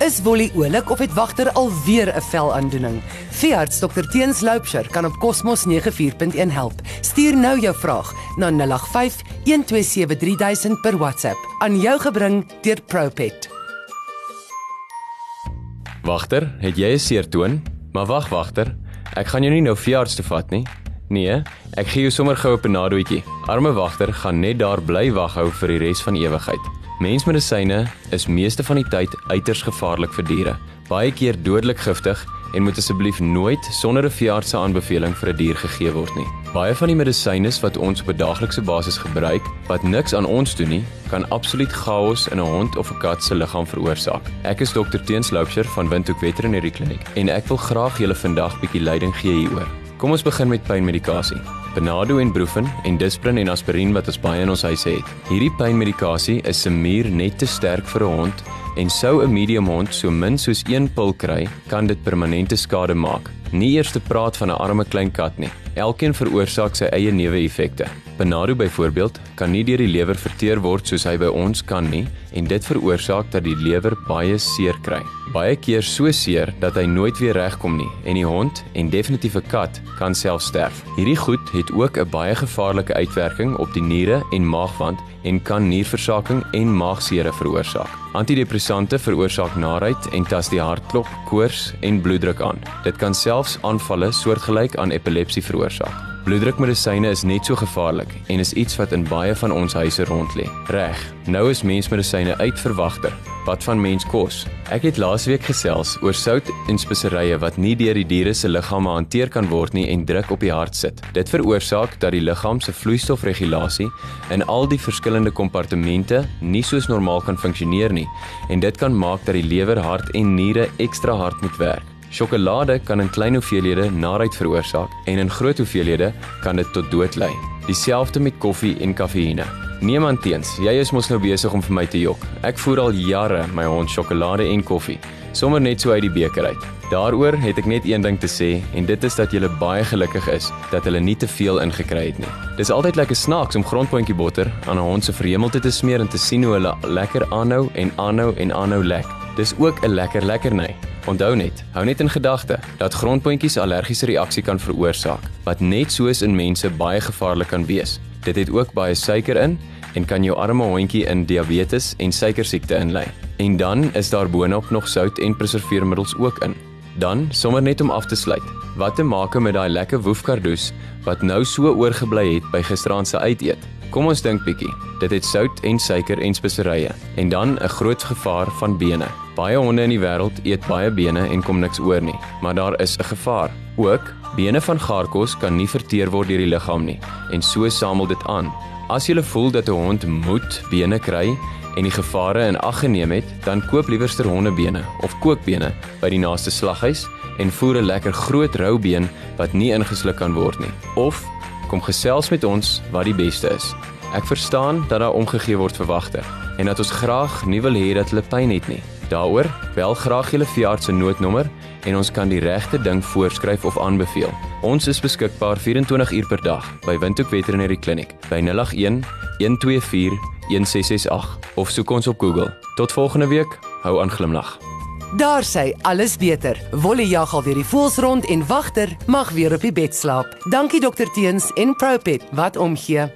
Is Wolly oulik of het wagter alweer 'n velaandoening? Veearts Dr Teens Loupsher kan op Cosmos 94.1 help. Stuur nou jou vraag na 085 127 3000 per WhatsApp aan jou gebring deur Propet. Wagter, het jy 'n seertoon? Maar wag wagter, ek gaan jou nie nou veearts toe vat nie. Nee, ek gee jou sommer gou 'n penadoetjie. Arme wagter gaan net daar bly wag hou vir die res van ewigheid. Mensmedisyne is meeste van die tyd uiters gevaarlik vir diere. Baie keer dodelik giftig en moet asseblief nooit sonder 'n veearts se aanbeveling vir 'n die dier gegee word nie. Baie van die medisyne wat ons op 'n daaglikse basis gebruik, wat niks aan ons doen nie, kan absoluut chaos in 'n hond of 'n kat se liggaam veroorsaak. Ek is dokter Teens Loupsher van Windhoek Veterinary Clinic en ek wil graag julle vandag bietjie leiding gee hieroor. Kom ons begin met pynmedikasie. Benado en Brufen en Disprin en Aspirin wat ons baie in ons huise het. Hierdie pynmedikasie is se muur net te sterk vir 'n hond en sou 'n medium hond so min soos 1 pil kry, kan dit permanente skade maak. Nie eers te praat van 'n arme klein kat nie. Elkeen veroorsaak sy eie neeweffekte. Benado byvoorbeeld kan nie deur die lewer verteer word soos hy by ons kan nie en dit veroorsaak dat die lewer baie seer kry. Baie keer so seer dat hy nooit weer regkom nie en die hond en definitief 'n kat kan self sterf. Hierdie goed het ook 'n baie gevaarlike uitwerking op die niere en maagwand en kan nierversaking en maagseere veroorsaak. Antidepressante veroorsaak naait en tas die hartklop, koors en bloeddruk aan. Dit kan selfs aanvalle soortgelyk aan epilepsie veroorsaak. Bloeddrukmedisyne is net so gevaarlik en is iets wat in baie van ons huise rond lê. Reg, nou is mensmedisyne uitverwagter. Wat van mens kos? Ek het laasweek gesels oor sout en speserye wat nie deur die diere se liggame hanteer kan word nie en druk op die hart sit. Dit veroorsaak dat die liggaam se vloeistofregulasie in al die verskillende kompartemente nie soos normaal kan funksioneer nie en dit kan maak dat die lewer, hart en niere ekstra hard moet werk. Sjokolade kan in klein hoeveelhede naait veroorsaak en in groot hoeveelhede kan dit tot dood lei. Dieselfde met koffie en kafeïne. Niemand teens, jy is mos nou besig om vir my te jok. Ek voer al jare my hond sjokolade en koffie, sommer net so uit die beker uit. Daaroor het ek net een ding te sê en dit is dat jy baie gelukkig is dat hulle nie te veel ingekry het nie. Dis altyd lekker snaaks om grondpotjie botter aan 'n hond se verhemelte te smeer en te sien hoe hulle lekker aanhou en aanhou en aanhou lek. Dis ook 'n lekker lekkerny. Onthou net, hou net in gedagte dat grondpotjies allergiese reaksie kan veroorsaak wat net soos in mense baie gevaarlik kan wees. Dit het ook baie suiker in en kan jou arme hondjie in diabetes en suikersiekte inlei. En dan is daar boonop nog sout en preserveermiddels ook in. Dan sommer net om af te sluit. Wat te maak met daai lekker woefkardoes wat nou so oorgebly het by gisteraand se uiteet? Kom ons dink bietjie. Dit het sout en suiker en speserye en dan 'n groot gevaar van bene. Baie honde in die wêreld eet baie bene en kom niks oor nie, maar daar is 'n gevaar. Ook bene van gaarkos kan nie verteer word deur die liggaam nie en so samel dit aan. As jy voel dat 'n hond moet bene kry en die gevare in ag geneem het, dan koop liewerster hondebene of kookbene by die naaste slaghuis en voer 'n lekker groot rou been wat nie ingesluk kan word nie. Of kom gesels met ons wat die beste is. Ek verstaan dat daar omgegee word vir wagter en dat ons graag nie wil hê dat hulle pyn het nie. Daaroor bel graag julle veearts se noodnommer en ons kan die regte ding voorskryf of aanbeveel. Ons is beskikbaar 24 uur per dag by Windhoek Veterinary Clinic by 081 124 1668 of soek ons op Google. Tot volgende week. Hou aan glimlag. Daar sê alles beter. Wolle jag al weer die voels rond en wagter mag weer op die bed slaap. Dankie dokter Teens en Propet wat omgee.